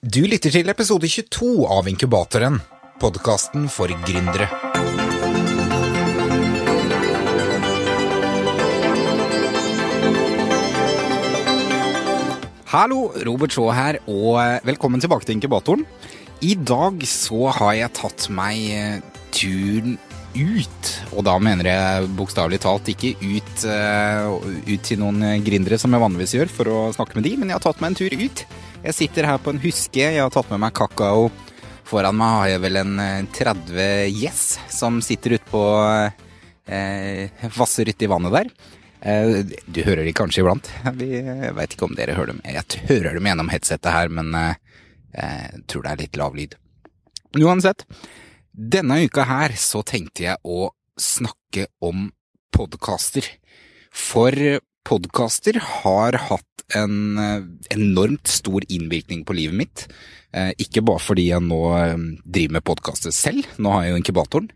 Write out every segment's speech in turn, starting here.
Du lytter til episode 22 av Inkubatoren, podkasten for gründere. Hallo, Robert Shaw her, og velkommen tilbake til Inkubatoren. I dag så har jeg tatt meg eh, turen ut, og da mener jeg bokstavelig talt ikke ut, uh, ut til noen gründere som jeg vanligvis gjør for å snakke med de, men jeg har tatt meg en tur ut. Jeg sitter her på en huske, jeg har tatt med meg kakao. Foran meg har jeg vel en 30 gjess som sitter utpå eh, vasser uti vannet der. Eh, du hører de kanskje iblant. Jeg veit ikke om dere hører dem. Jeg hører dem gjennom headsetet her, men eh, jeg tror det er litt lav lyd. Uansett, denne uka her så tenkte jeg å snakke om podkaster. For podkaster har hatt en eh, enormt stor innvirkning på livet mitt. Eh, ikke bare fordi jeg nå eh, driver med podkaster selv, nå har jeg jo inkubatoren.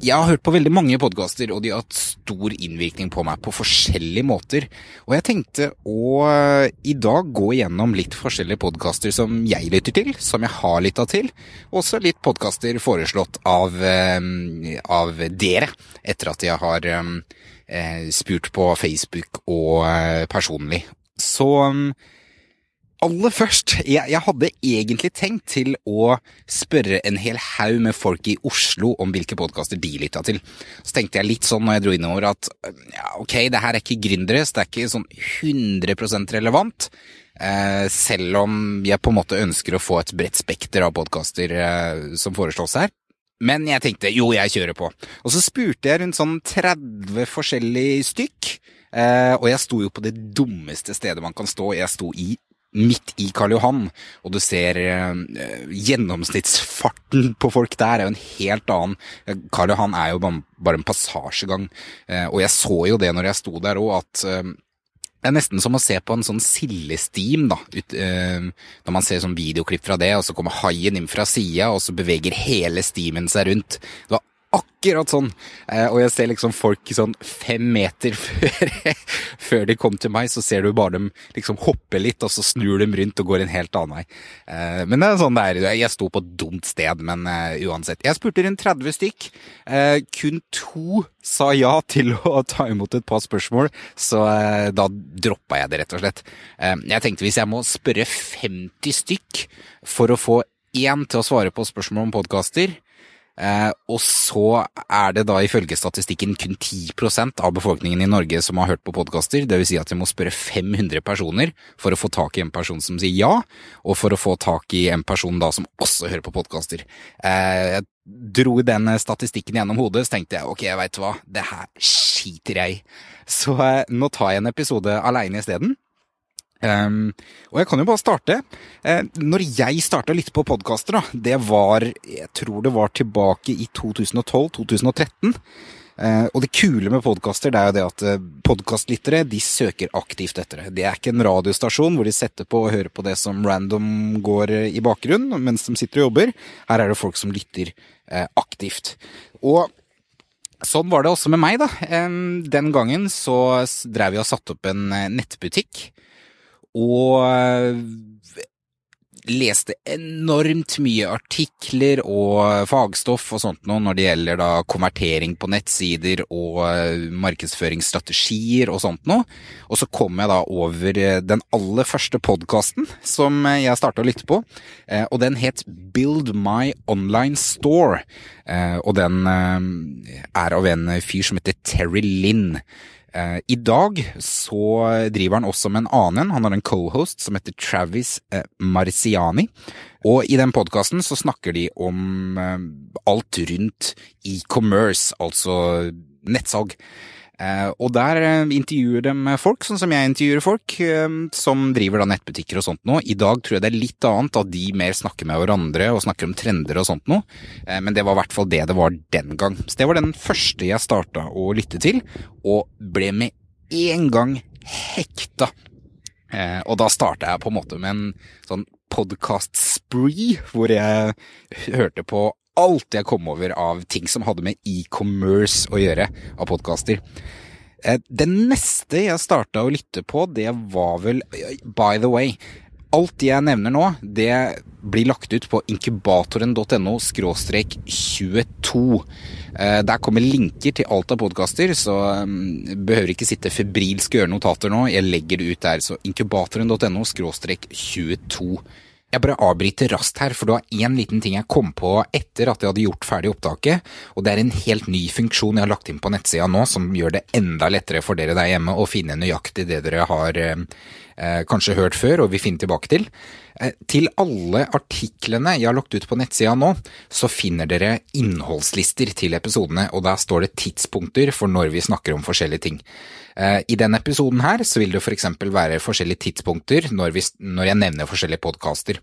Jeg har hørt på veldig mange podkaster, og de har hatt stor innvirkning på meg på forskjellige måter. Og jeg tenkte å i dag gå igjennom litt forskjellige podkaster som jeg lytter til, som jeg har lytta til. Også litt podkaster foreslått av, av, dere, etter at jeg har spurt på Facebook og personlig så um, aller først, jeg, jeg, hadde egentlig tenkt til å spørre en hel haug med folk i Oslo om hvilke podkaster de lytta til. Så tenkte jeg litt sånn når jeg dro innover at ja, ok, det her er ikke gründeres, det er ikke sånn 100% relevant. Eh, selv om jeg på en måte ønsker å få et bredt spekter av podkaster eh, som foreslås her. Men jeg tenkte jo, jeg kjører på. Og så spurte jeg rundt sånn 30 forskjellige stykk. Eh, og jeg sto jo på det dummeste stedet man kan stå. Jeg sto i midt i Karl Johan, og du ser eh, gjennomsnittsfarten på folk der er jo en helt annen. Karl Johan er jo bare en passasjegang, eh, og jeg så jo det når jeg sto der òg, at eh, det er nesten som å se på en sånn sildestim, da. Ut, øh, når man ser sånn videoklipp fra det, og så kommer haien inn fra sida, og så beveger hele stimen seg rundt. Det var akkurat sånn. Eh, og jeg ser liksom folk sånn fem meter før, før, de kom til meg, så ser du bare dem liksom hoppe litt, og så snur de rundt og går en helt annen vei. Eh, men det er sånn det er. Jeg sto på et dumt sted, men uh, uansett. Jeg spurte rundt 30 stykk. Kun to sa ja til å ta imot et par spørsmål, så da droppa jeg det, rett og slett. jeg tenkte hvis jeg må spørre 50 stykk for å få én til å svare på spørsmål om podkaster, Eh, og så er det da ifølge statistikken kun 10% av befolkningen i Norge som har hørt på podkaster. Dvs. Si at vi må spørre 500 personer for å få tak i en person som sier ja, og for å få tak i en person da som også hører på podkaster. Eh, jeg dro den statistikken gjennom hodet, så tenkte jeg ok, jeg veit hva, det her skiter jeg i. Så eh, nå tar jeg en episode aleine isteden. Um, og jeg kan jo bare starte. Uh, når jeg starta litt på podkaster, det var Jeg tror det var tilbake i 2012-2013. Uh, og det kule med podkaster er jo det at uh, podkastlyttere de søker aktivt etter det. Det er ikke en radiostasjon hvor de setter på og hører på det som random går i bakgrunnen mens de sitter og jobber. Her er det folk som lytter uh, aktivt. Og Sånn var det også med meg, da. Den gangen så drev vi og satte opp en nettbutikk og eh, leste enormt mye artikler og fagstoff og sånt noe når det gjelder da konvertering på nettsider og eh, markedsføringsstrategier og sånt noe. Og så kom jeg da over eh, den aller første podkasten som jeg starta å lytte på, og den het Build My Online Store. Og den er av en fyr som heter Terry Lynn. Eh, I dag så driver han også med en annen. Han har en cohost som heter Travis eh, Marciani. Og i den podkasten så snakker de om eh, alt rundt e-commerce, altså nettsalg. Eh, og der eh, intervjuer de folk, sånn som jeg intervjuer folk, eh, som driver da nettbutikker og sånt nå. I dag tror jeg det er litt annet, at de mer snakker med hverandre og snakker om trender og sånt noe. Men det var i hvert fall det det var den gang. Så det var den første jeg starta å lytte til, og ble med en gang hekta. Og da starta jeg på en måte med en sånn podkast-spree, hvor jeg hørte på alt jeg kom over av ting som hadde med e-commerce å gjøre, av podkaster. Eh, det neste jeg starta å lytte på, det var vel By the way, alt jeg nevner nå, det blir lagt ut på inkubatoren.no 22. Eh, der kommer linker til alt av podkaster, så mm, behøver ikke sitte febrilsk og gjøre notater nå. Jeg legger det ut der, så inkubatoren.no 22. Jeg bare avbryter raskt her, for det var én liten ting jeg kom på etter at jeg hadde gjort ferdig opptaket, og det er en helt ny funksjon jeg har lagt inn på nettsida nå, som gjør det enda lettere for dere der hjemme å finne nøyaktig det dere har eh, eh kanskje hørt før og vil finne tilbake til. Eh, til alle artiklene jeg har lagt ut på nettsida nå, så finner dere innholdslister til episodene, og der står det tidspunkter for når vi snakker om forskjellige ting. Eh, I denne episoden her så vil det f.eks. For være forskjellige tidspunkter når, vi, når jeg nevner forskjellige podkaster.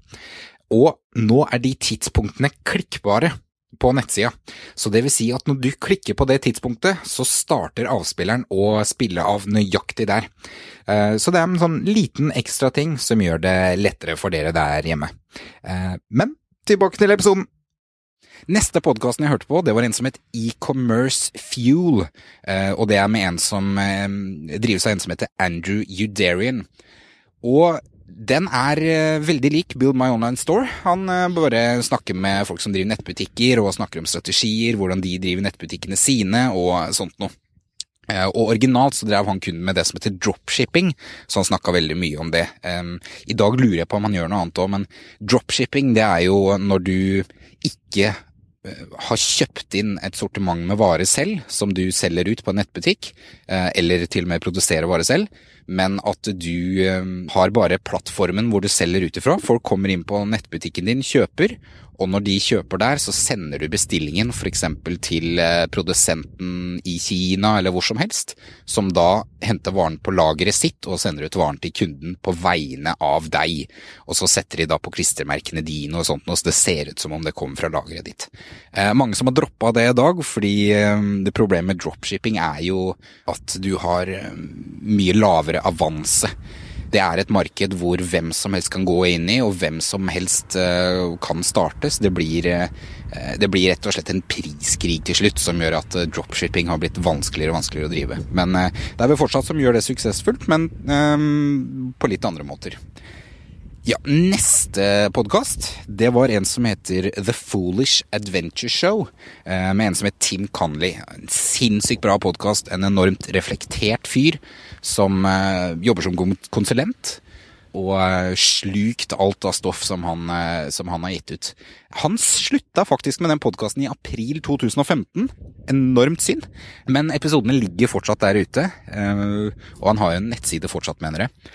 Og nå er de tidspunktene klikkbare på nettsida. Så det vil si at når du klikker på det tidspunktet, så starter avspilleren å spille av nøyaktig der. Eh, så det er en sånn liten ekstra ting som gjør det lettere for dere der hjemme. Eh, men tilbake til episoden. Neste podkasten jeg hørte på, det var en som het E-Commerce Fuel. Eh, og det er med en som drives av en som heter Andrew Udarian. Og den er eh, veldig lik Build My Online Store. Han bare snakker med folk som driver nettbutikker, og snakker om strategier, hvordan de driver nettbutikkene sine, og sånt noe. Og originalt så drev han kun med det som heter dropshipping, så han snakka veldig mye om det. I dag lurer jeg på om han gjør noe annet òg, men dropshipping det er jo når du ikke Eh, har kjøpt inn et sortiment med varer selv, som du selger ut på en nettbutikk, eh, eller til og med produserer varer selv, men at du eh, har bare plattformen hvor du selger ut ifra. Folk kommer inn på nettbutikken din, kjøper, og når de kjøper der, så sender du bestillingen f.eks. til eh, produsenten i Kina eller hvor som helst, som da henter varen på lageret sitt og sender ut varen til kunden på vegne av deg. Og så setter de da på klistremerkene dine og sånt, og så det ser ut som om det kommer fra lageret ditt. Eh, mange som har droppa det i dag, fordi eh, det problemet med dropshipping er jo at du har eh, mye lavere avanse det er et marked hvor hvem som helst kan gå inn i, og hvem som helst uh, kan startes. Det blir, uh, det blir, rett og slett en priskrig til slutt som gjør at uh, dropshipping har blitt vanskeligere og vanskeligere å drive. Men det er vel fortsatt som gjør det suksessfullt, men på litt andre måter. Ja, neste podkast, det var en som heter The Foolish Adventure Show, med en som heter Tim Conley. En sinnssykt bra podkast, en enormt reflektert fyr som eh, jobber som konsulent. Og eh, slukt alt av stoff som han, eh, som han har gitt ut. Han slutta faktisk med den podkasten i april 2015. Enormt synd. Men episodene ligger fortsatt der ute. Og han har jo en nettside fortsatt, mener jeg.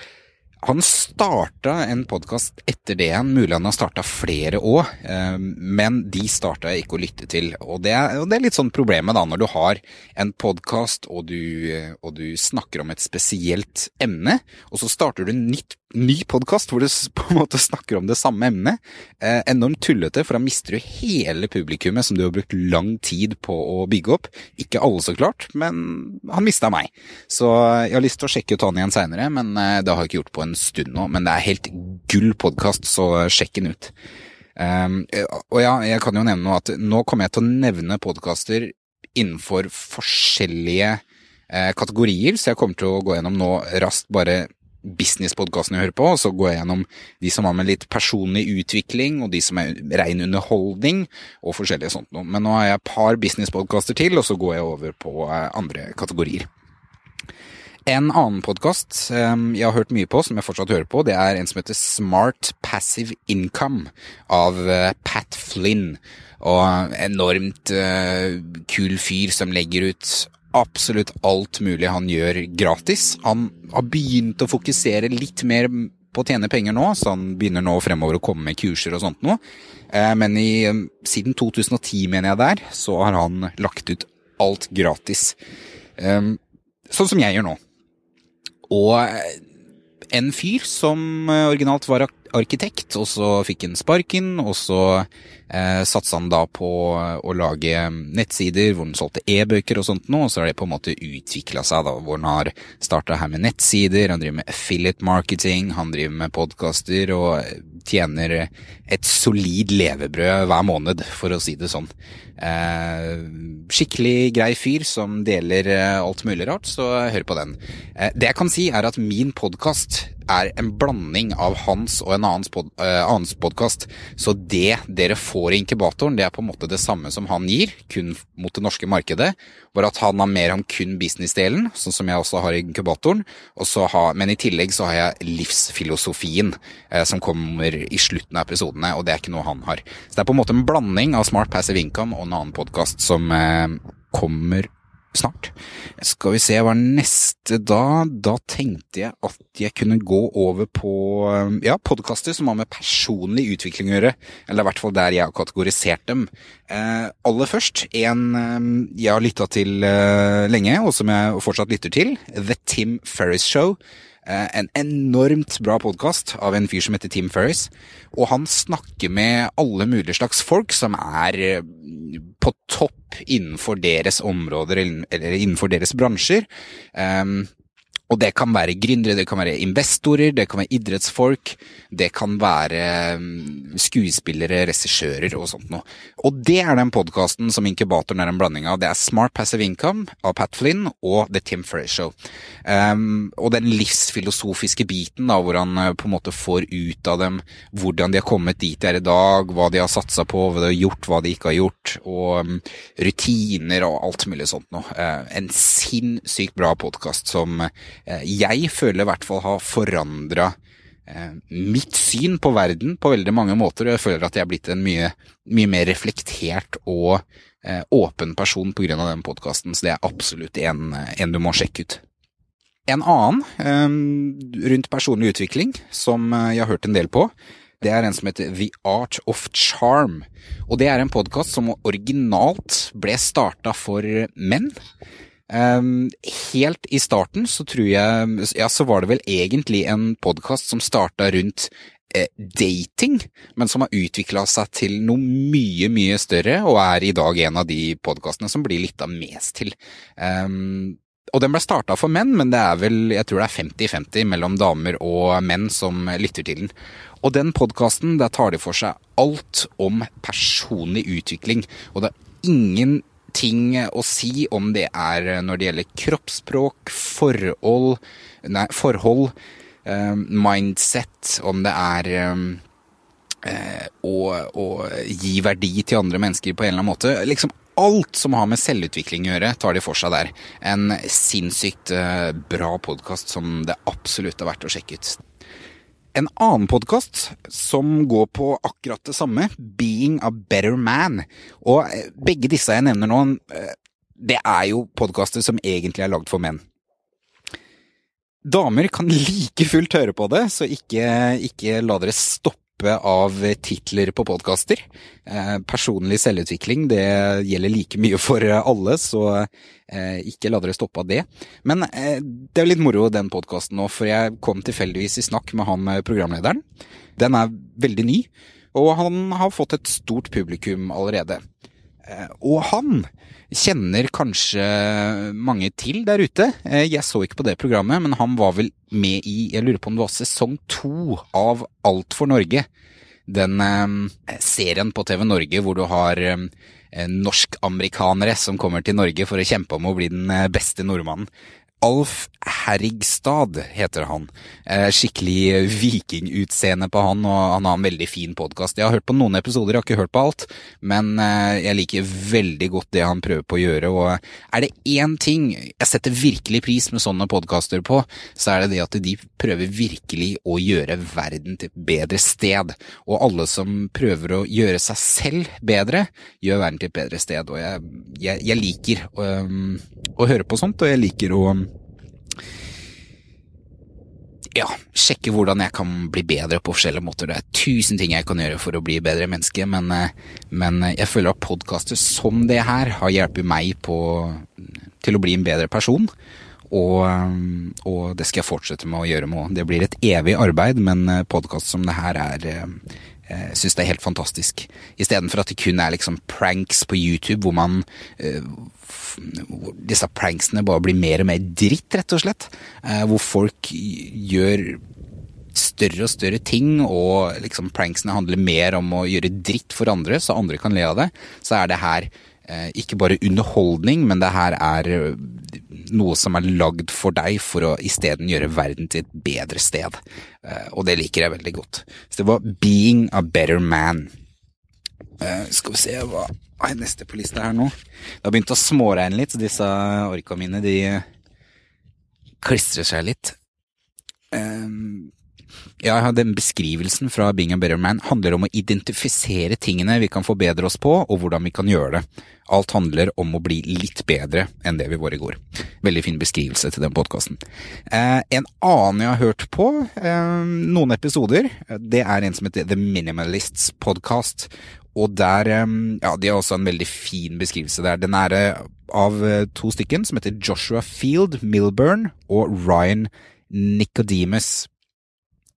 Han starta en podkast etter det igjen, mulig han har starta flere òg, eh, men de starta jeg ikke å lytte til. Og det, er, og det er litt sånn problemet da, når du har en podkast og, og, du snakker om et spesielt emne, og så starter du en nytt ny podkast hvor du på en måte snakker om det samme emnet. Eh, enormt tullete, for da mister du hele publikummet som du har brukt lang tid på å bygge opp. Ikke alle, så klart, men han mista meg. Så jeg har lyst til å sjekke ut han igjen seinere, men eh, det har jeg ikke gjort på en stund nå. Men det er helt gull podkast, så sjekk den ut. Um, og ja, jeg kan jo nevne noe at nå kommer jeg til å nevne podkaster innenfor forskjellige eh, kategorier, så jeg kommer til å gå gjennom nå raskt bare businesspodkastene jeg hører på, og så går jeg gjennom de som har med litt personlig utvikling, og de som er rein underholdning, og forskjellige sånt noe. Men nå har jeg et par businesspodkaster til, og så går jeg over på eh, andre kategorier. En annen podkast eh, jeg har hørt mye på, som jeg fortsatt hører på, det er en som heter Smart Passive Income av eh, Pat Flynn. Og enormt kul fyr som legger ut absolutt alt mulig han gjør gratis. Han har begynt å fokusere litt mer på å tjene penger nå, så han begynner nå fremover å komme med kurser og sånt noe. Eh, men i, siden 2010, mener jeg der, så har han lagt ut alt gratis. Eh, sånn som jeg gjør nå. Og eh, en fyr som originalt var arkitekt, og så fikk han sparken, og så eh, satsa han da på å lage nettsider hvor han solgte e-bøker og sånt noe, og så har det på en måte utvikla seg, da, hvor han har starta her med nettsider, han driver med affiliate marketing, han driver med podkaster og tjener et solid levebrød hver måned, for å si det sånn. Eh, skikkelig grei fyr som deler eh, alt mulig rart, så hør på den. Eh, det jeg kan si, er at min podkast er en blanding av hans og en annens, pod, annens podkast. Så det dere får i inkubatoren, det er på en måte det samme som han gir, kun mot det norske markedet. Bare at han har mer om kun businessdelen, sånn som jeg også har i inkubatoren. Har, men i tillegg så har jeg livsfilosofien, eh, som kommer i slutten av episodene, og det er ikke noe han har. Så det er på en måte en blanding av Smart Passive Income og en annen podkast som eh, kommer snart. Skal vi se, hva er neste da? Da tenkte jeg at jeg kunne gå over på ja, podkaster som har med personlig utvikling å gjøre. Eller i hvert fall der jeg har kategorisert dem. Eh, aller først en eh, jeg har lytta til eh, lenge, og som jeg fortsatt lytter til. The Tim Ferris Show. Eh, en enormt bra podkast av en fyr som heter Tim Ferris. Og han snakker med alle mulige slags folk som er eh, på topp innenfor deres områder eller innenfor deres bransjer. Um, og det kan være gründere, det kan være investorer, det kan være idrettsfolk, det kan være mm, skuespillere, regissører og sånt noe. Og det er den podkasten som inkubatoren er en blanding av. Det er Smart Passive Income av Pat Flynn og The Tim Ferriss Show. Um, og den livsfilosofiske biten, da, hvor han uh, på en måte får ut av dem hvordan de har kommet dit de er i dag, hva de har satsa på, hva de har gjort, hva de ikke har gjort, og um, rutiner og alt mulig sånt noe. Uh, en sinnssykt bra podkast som Eh, jeg føler i hvert fall har forandra eh, mitt syn på verden på veldig mange måter, og jeg føler at jeg er blitt en mye, mye mer reflektert og eh, åpen person pga. den podkasten, så det er absolutt en, en, du må sjekke ut. En annen rundt personlig utvikling som jeg har hørt en del på, det er en som heter The Art of Charm. Og det er en podkast som originalt ble starta for menn. Um, helt i starten så tror jeg Ja, så var det vel egentlig en podkast som starta rundt eh, dating, men som har utvikla seg til noe mye, mye større, og er i dag en av de podkastene som blir lytta mest til. Um, og den ble starta for menn, men det er vel, jeg tror det er 50-50 mellom damer og menn som lytter til den. Og den podkasten, der tar de for seg alt om personlig utvikling, og det er ingen ting å si om det er når det gjelder kroppsspråk, forhold, nei, forhold eh, mindset, om det er um, uh, å, å, gi verdi til andre mennesker på en eller annen måte. Liksom alt som har med selvutvikling å gjøre, tar de for seg der. En sinnssykt uh, bra podkast som det absolutt er verdt å sjekke ut en annen podkast som går på akkurat det samme, Being a Better Man. Og eh, begge disse jeg nevner nå, eh, det er jo podkaster som egentlig er lagd for menn. Damer kan like fullt høre på det, så ikke, ikke la dere stoppe gruppe av titler på podkaster. Eh, personlig selvutvikling, det gjelder like mye for alle, så eh, ikke la dere stoppe av det. Men eh, det er litt moro den podkasten nå, for jeg kom tilfeldigvis i snakk med han programlederen. Den er veldig ny, og han har fått et stort publikum allerede. Og han kjenner kanskje mange til der ute. Jeg så ikke på det programmet, men han var vel med i jeg lurer på om det var sesong to av Alt for Norge. Den eh, serien på TV Norge hvor du har eh, norskamerikanere som kommer til Norge for å kjempe om å bli den eh, beste nordmannen. Alf Herrigstad heter han. Eh, skikkelig vikingutseende på han, og han har en veldig fin podkast. Jeg har hørt på noen episoder, jeg har ikke hørt på alt, men eh, jeg liker veldig godt det han prøver på å gjøre. Og er det én ting jeg setter virkelig pris med sånne podkaster på, så er det det at de prøver virkelig å gjøre verden til et bedre sted. Og alle som prøver å gjøre seg selv bedre, gjør verden til et bedre sted. Og jeg, jeg, jeg liker å, å høre på sånt, og jeg liker å ja, sjekke hvordan jeg kan bli bedre på forskjellige måter. Det er tusen ting jeg kan gjøre for å bli bedre menneske, men, eh, men jeg føler at podkaster som det her har hjulpet meg på, til å bli en bedre person. Og, eh, og, det skal jeg fortsette med å gjøre med Det blir et evig arbeid, men eh, podkast som det her er jeg syns det er helt fantastisk. Istedenfor at det kun er liksom pranks på YouTube hvor man disse pranksene bare blir mer og mer dritt, rett og slett. Eh, hvor folk gjør større og større ting, og liksom pranksene handler mer om å gjøre dritt for andre, så andre kan le av det. Så er det her eh, ikke bare underholdning, men det her er noe som er lagd for deg for å isteden gjøre verden til et bedre sted. Uh, og det liker jeg veldig godt. Så det var Being a Better Man. Uh, skal vi se hva er neste på lista her nå. Det har begynt å småregne litt, så disse orka mine de klistrer seg litt. Um, ja, den beskrivelsen fra Being a Better Man handler om å identifisere tingene vi kan forbedre oss på, og hvordan vi kan gjøre det. Alt handler om å bli litt bedre enn det vi var i går. Veldig fin beskrivelse til den podkasten. Eh, en annen jeg har hørt på, eh, noen episoder, det er en som heter The Minimalists Podcast. Og der eh, Ja, de har også en veldig fin beskrivelse der. Den er eh, av eh, to stykken, som heter Joshua Field Milburn og Ryan Nicodemus.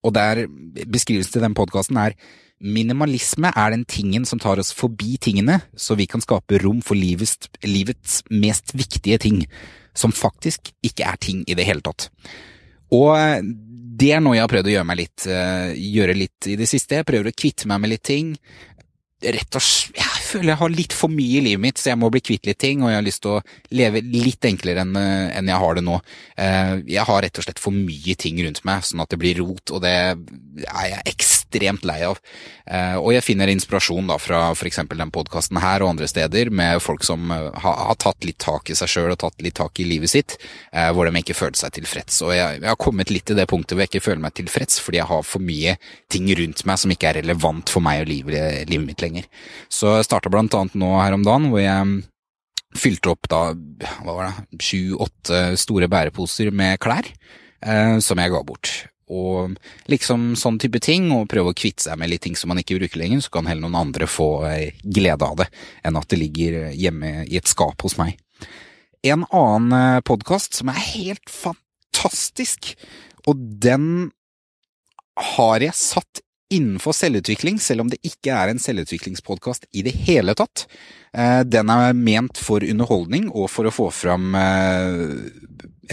Og der beskrivelsen til den podkasten er minimalisme er den tingen som tar oss forbi tingene, så vi kan skape rom for livets, livets mest viktige ting, som faktisk ikke er ting i det hele tatt. Og det er noe jeg har prøvd å gjøre litt, gjøre litt i det siste. Jeg prøver å kvitte meg med litt ting rett og slett Jeg føler jeg har litt for mye i livet mitt, så jeg må bli kvitt litt ting, og jeg har lyst til å leve litt enklere enn, eh, enn jeg har det nå. Eh, jeg har rett og slett for mye ting rundt meg, sånn at det blir rot, og det er jeg ekstremt lei av. Eh, og jeg finner inspirasjon da fra f.eks. den podkasten her og andre steder, med folk som har, har tatt litt tak i seg sjøl og tatt litt tak i livet sitt, hvor de ikke følte seg tilfreds. Og jeg, jeg har kommet litt til det punktet hvor jeg ikke føler meg tilfreds, fordi jeg har for mye ting rundt meg som ikke er relevant for meg og livet, livet mitt lenger. Så jeg starta blant annet nå her om dagen, hvor jeg fylte opp da, hva var det, sju-åtte store bæreposer med klær eh, som jeg ga bort. Og liksom sånn type ting, og prøve å kvitte seg med litt ting som man ikke bruker lenger, så kan heller noen andre få eh, glede av det, enn at det ligger hjemme i et skap hos meg. En annen eh, podkast som er helt fantastisk, og den har jeg satt innenfor selvutvikling, selv om det ikke er en selvutviklingspodkast i det hele tatt. Eh, den er ment for underholdning og for å få fram eh,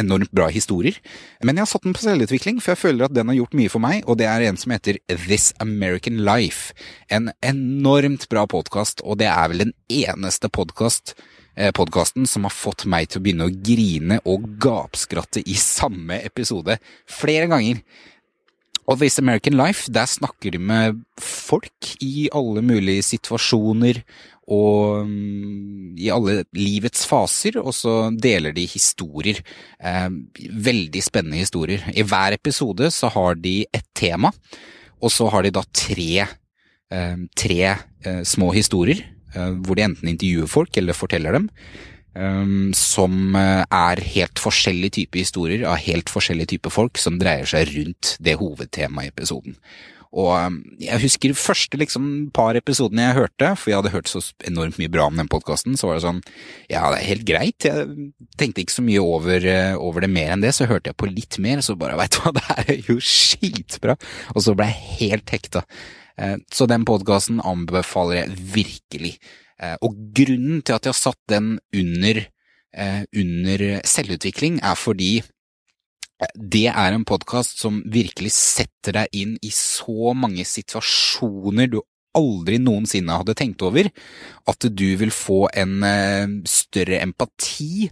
enormt bra historier. Men jeg har satt den på selvutvikling, for jeg føler at den har gjort mye for meg, og det er en som heter This American Life. En enormt bra podkast, og det er vel den eneste podkast eh, podkasten som har fått meg til å begynne å grine og gapskratte i samme episode flere ganger. Og This American Life, der snakker de med folk i alle mulige situasjoner og um, i alle livets faser, og så deler de historier. Eh, veldig spennende historier. I hver episode så har de et tema, og så har de da tre, eh, tre eh, små historier, hvor de enten intervjuer folk eller forteller dem. Um, som eh, er helt forskjellige typer historier av helt forskjellige typer folk som dreier seg rundt det hovedtemaet i episoden. Og um, jeg husker første liksom par episodene jeg hørte, for jeg hadde hørt så enormt mye bra om den podkasten, så var det sånn ja, det er helt greit, jeg tenkte ikke så mye over, uh, over det mer enn det, så hørte jeg på litt mer, så bare veit du hva, det er jo skitbra, og så ble jeg helt hekta. Uh, så den podkasten anbefaler jeg virkelig. Eh, og grunnen til at jeg har satt den under, eh, under selvutvikling, er fordi eh, det er en podkast som virkelig setter deg inn i så mange situasjoner du aldri noensinne hadde tenkt over, at du vil få en større empati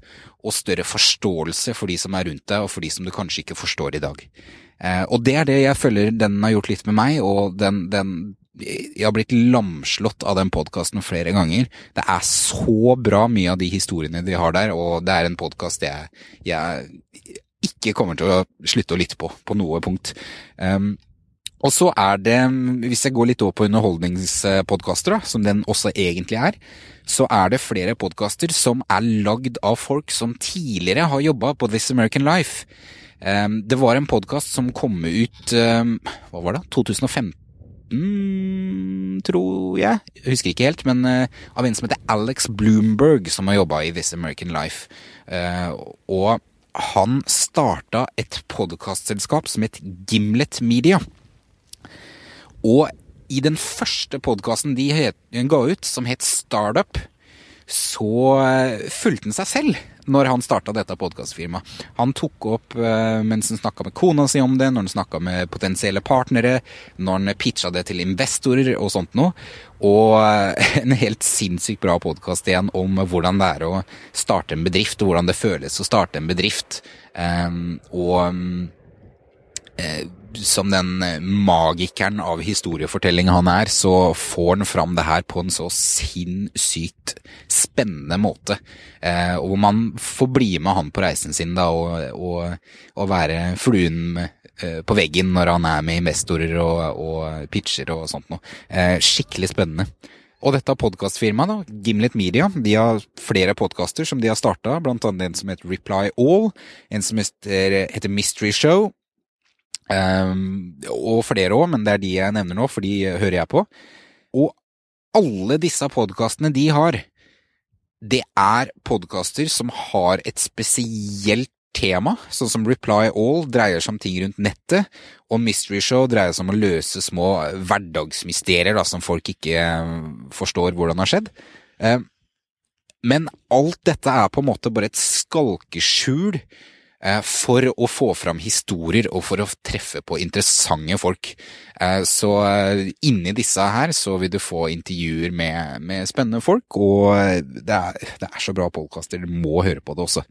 og større forståelse for de som er rundt deg, og for de som du kanskje ikke forstår i dag. Og det er det jeg føler den har gjort litt med meg, og den, den jeg har blitt lamslått av den podkasten flere ganger. Det er så bra mye av de historiene de har der, og det er en podkast jeg, jeg, ikke kommer til å slutte å lytte på, på noe punkt. Um, og så er det, hvis jeg går litt over på underholdningspodkaster, som den også egentlig er, så er det flere podkaster som er lagd av folk som tidligere har jobba på This American Life. Um, det var en podkast som kom ut um, hva var det, 2015 tror jeg. Jeg husker ikke helt, men uh, av en som heter Alex Bloomberg, som har jobba i This American Life. Uh, og han starta et podkastselskap som het Gimlet Media. Og i den første podkasten de het, ga ut, som het Startup, så eh, fulgte han seg selv når han starta dette podkastfirmaet. Han tok opp uh, mens han snakka med kona si om det, når han snakka med potensielle partnere, når han pitcha det til investorer og sånt noe. Og uh, en helt sinnssykt bra podkast igjen om hvordan det er å starte en bedrift, og hvordan det føles å starte en bedrift. Um, og um, uh, som den eh, magikeren av historiefortelling han er, så får han fram det her på en så sinnssykt spennende måte. Eh, og man får bli med han på reisen sin da, og, og, og være fluen eh, på veggen når han er med investorer og, og pitcher og sånt noe. Eh, skikkelig spennende. Og dette podkastfirmaet, Gimlet Media, de har flere podkaster som de har starta, blant annet en som heter Reply All, en som heter, heter Mystery Show, Um, og flere òg, men det er de jeg nevner nå, for de hører jeg på. Og alle disse podkastene de har, det er podkaster som har et spesielt tema, sånn som Reply All dreier seg om ting rundt nettet, og Mystery Show dreier seg om å løse små hverdagsmysterier da, som folk ikke forstår hvordan har skjedd. Um, men alt dette er på en måte bare et skalkeskjul Eh, for å få fram historier og for å treffe på interessante folk. Eh, så eh, inni disse her så vil du få intervjuer med, med spennende folk, og det er, det er så bra podkaster, du må høre på det også.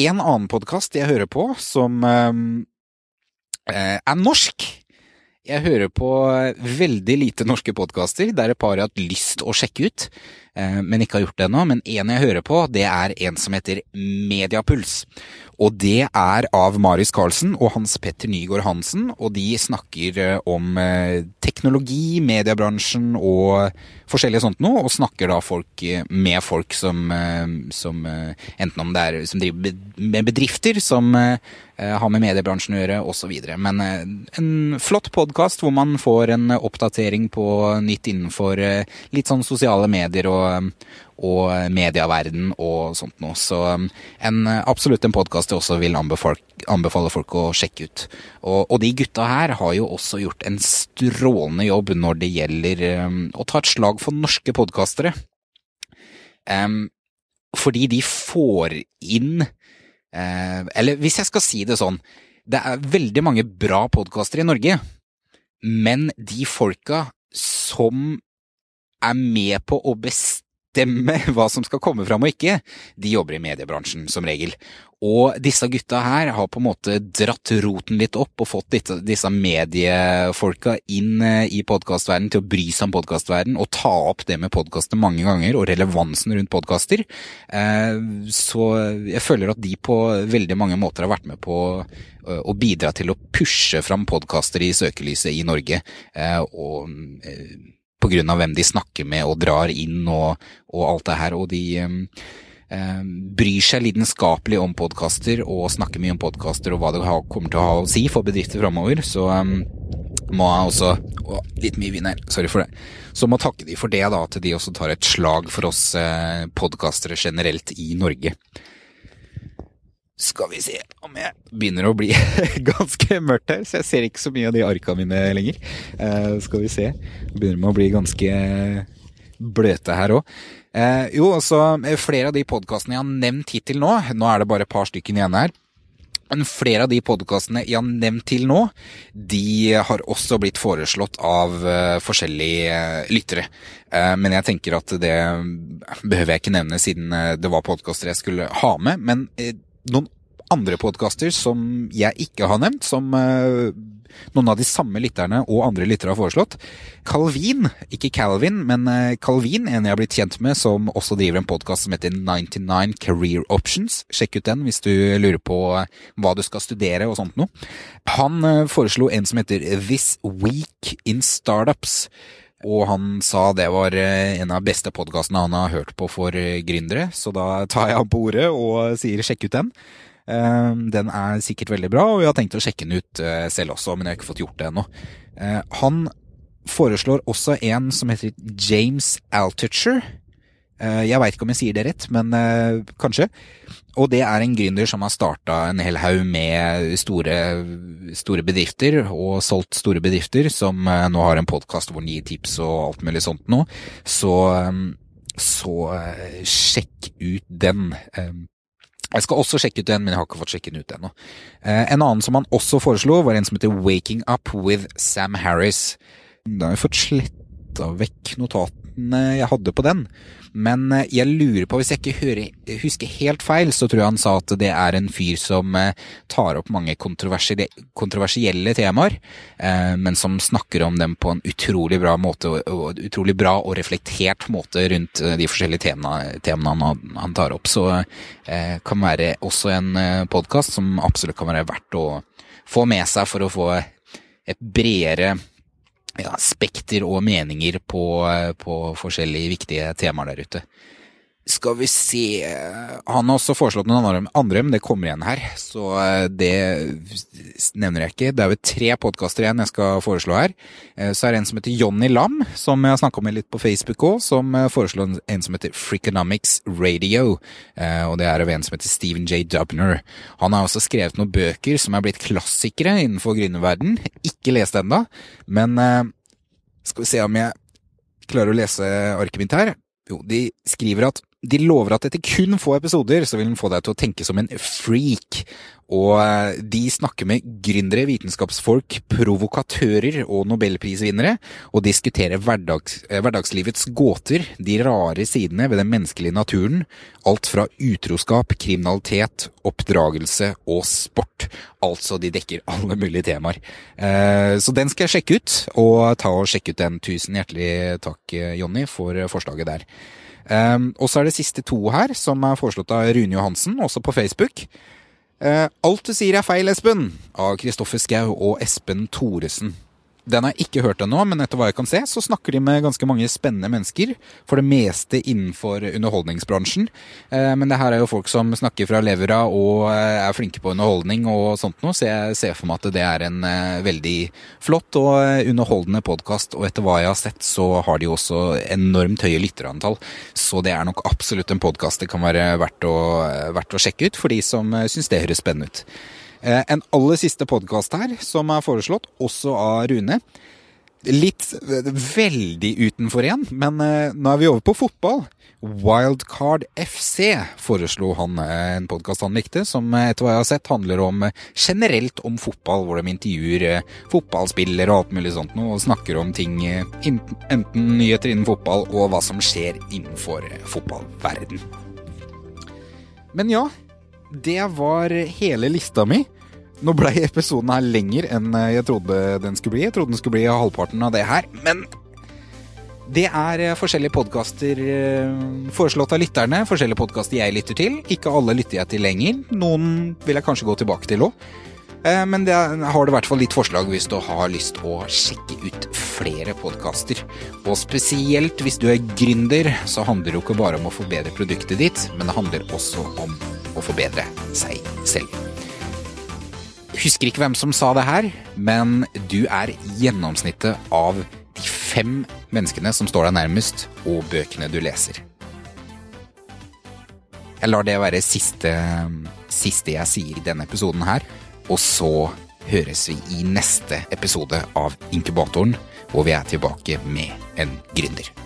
En annen podkast jeg hører på som er norsk, jeg hører på veldig lite norske podkaster. Det er et par jeg har hatt lyst å sjekke ut, men ikke har gjort det ennå. Men en jeg hører på, det er en som heter Mediapuls. Og det er av Marius Carlsen og Hans Petter Nygaard Hansen, og de snakker eh, om eh, teknologi, mediebransjen og forskjellige sånt noe, og snakker da folk eh, med folk som, som enten om det er som driver med bedrifter, som har med mediebransjen å gjøre, osv. Men en flott podkast hvor man får en oppdatering på nytt innenfor litt sånn sosiale medier og, og medieverden og sånt noe. Så um, en, absolutt en podkast jeg også vil anbefale, anbefale, folk å sjekke ut. Og, og, de gutta her har jo også gjort en strålende jobb når det gjelder um, å ta et slag for norske podkastere. Um, fordi de får inn uh, Eller hvis jeg skal si det sånn, det er veldig mange bra podkastere i Norge, men de folka som er med på å bestemme hva som skal komme fram og ikke, de jobber i mediebransjen som regel. Og disse gutta her har på en måte dratt roten litt opp og fått disse mediefolka inn eh, i podkastverdenen til å bry seg om podkastverdenen og ta opp det med podkaster mange ganger og relevansen rundt podkaster. Eh, så jeg føler at de på veldig mange måter har vært med på eh, å bidra til å pushe fram podkaster i søkelyset i Norge. Og på grunn av hvem de snakker med og drar inn og, og alt det her. Og de eh, bryr seg lidenskapelig om podkaster og snakker mye om podkaster og hva det kommer til å ha å si for bedrifter framover. Så um, må jeg også å, Litt mye vin her, sorry for det. Så må takke de for det, da, at de også tar et slag for oss eh, podkastere generelt i Norge. Skal vi se om jeg begynner å bli ganske mørkt her, så jeg ser ikke så mye av de arka mine lenger. Uh, skal vi se. Begynner med å bli ganske bløte her òg. Uh, eh, jo, altså, flere av de podkastene jeg har nevnt hittil nå, nå er det bare et par stykker igjen her. Men flere av de podkastene jeg har nevnt til nå, de har også blitt foreslått av uh, forskjellige lyttere. Men jeg tenker at det behøver jeg ikke nevne siden det var podkaster jeg skulle ha med. Men noen andre podkaster som jeg ikke har nevnt, som uh, noen av de samme lytterne og andre lyttere har foreslått. Calvin, ikke Calvin, men uh, Calvin, en jeg har blitt kjent med, som også driver en podkast som heter 99 Career Options. Sjekk ut den hvis du lurer på uh, hva du skal studere og sånt noe. Han foreslo en som heter This Week in Startups. Og han sa det var en av beste podkastene han har hørt på for gründere, så da tar jeg ham på ordet og sier sjekk ut den. Ehm, den er sikkert veldig bra, og jeg har tenkt å sjekke den ut eh, selv også, men jeg har ikke fått gjort det ennå. Eh, han foreslår også en som heter James Altucher. Eh, jeg veit ikke om jeg sier det rett, men kanskje. Og det er en gründer som har starta en hel haug med store, store, bedrifter, og solgt store bedrifter, som nå har en podkast hvor han gir tips og alt mulig sånt nå. Så så sjekk ut den. Jeg skal også sjekke ut den, men jeg har ikke fått sjekke den ut ennå. En annen som han også foreslo, var en som heter Waking Up with Sam Harris. Da har vi fått sletta vekk notatene jeg hadde på den. Men eh, jeg lurer på, hvis jeg ikke husker helt feil, så tror jeg han sa at det er en fyr som eh, tar opp mange kontroversielle temaer, eh, men som snakker om dem på en utrolig bra måte, og utrolig bra og reflektert måte rundt de forskjellige temaene, han tar opp. Så kan være også en podkast som absolutt kan være verdt å få med seg for å få et bredere ja, spekter og meninger på, på, forskjellige viktige temaer der ute. Skal vi se Han har også foreslått noen andre, men det kommer igjen her, så eh, det nevner jeg ikke. Det er jo tre podkaster igjen jeg skal foreslå her. Eh, så er det en som heter Jonny Lam, som jeg har snakka med litt på Facebook òg, som eh, foreslår en som heter Freakonomics Radio. Og det er av en som heter Stephen J. Dubner. Han har også skrevet noen bøker som er blitt klassikere innenfor gründerverden. Ikke lest ennå, men skal vi se om jeg klarer å lese arket mitt her. Jo, de skriver at de lover at etter kun få episoder så vil den få deg til å tenke som en freak. Og eh, de snakker med gründere, vitenskapsfolk, provokatører og nobelprisvinnere, og diskuterer hverdags, eh, hverdagslivets gåter, de rare sidene ved den menneskelige naturen, alt fra utroskap, kriminalitet, oppdragelse og sport. Altså, de dekker alle mulige temaer. Eh, så den skal jeg sjekke ut, og ta og sjekke ut den. Tusen hjertelig takk, Jonny, for forslaget der. Um, og så er det siste to her, som er foreslått av Rune Johansen, også på Facebook. Uh, Alt du sier er feil, Espen, av Kristoffer Schou og Espen Thoresen. Den har jeg ikke hørt ennå, men etter hva jeg kan se, så snakker de med ganske mange spennende mennesker. For det meste innenfor underholdningsbransjen. Eh, men det her er jo folk som snakker fra levera og eh, er flinke på underholdning og sånt noe, så jeg ser for meg at det er en eh, veldig flott og underholdende podkast. Og etter hva jeg har sett, så har de også enormt høye lytterantall. Så det er nok absolutt en podkast det kan være verdt å, verdt å sjekke ut for de som syns det høres spennende ut. Eh, en aller siste podkast her, som er foreslått, også av Rune. Litt eh, veldig utenfor igjen, men eh, nå er vi over på fotball. Wildcard FC foreslo han en podkast han likte, som etter hva jeg har sett handler om generelt om fotball, hvor de intervjuer fotballspillere og alt mulig sånt noe, og snakker om ting, enten nyheter innen fotball og hva som skjer innenfor fotballverden. Men ja, det var hele lista mi. Nå ble episoden her lenger enn jeg trodde den skulle bli. Jeg trodde den skulle bli halvparten av det her, men det er eh, forskjellige podkaster eh, foreslått av lytterne. Forskjellige podkaster jeg lytter til. Ikke alle lytter jeg til lenger. Noen vil jeg kanskje gå tilbake til òg. Eh, men det har du i hvert fall litt forslag hvis du har lyst å sjekke ut flere podkaster. Og spesielt hvis du er gründer, så handler det jo ikke bare om å forbedre produktet ditt, men det handler også om å forbedre seg selv. Husker ikke hvem som sa det her, men du er gjennomsnittet av de fem menneskene som står deg nærmest, og bøkene du leser. Jeg lar det være siste, siste jeg sier i denne episoden her, og så høres vi i neste episode av Inkubatoren, hvor vi er tilbake med en gründer.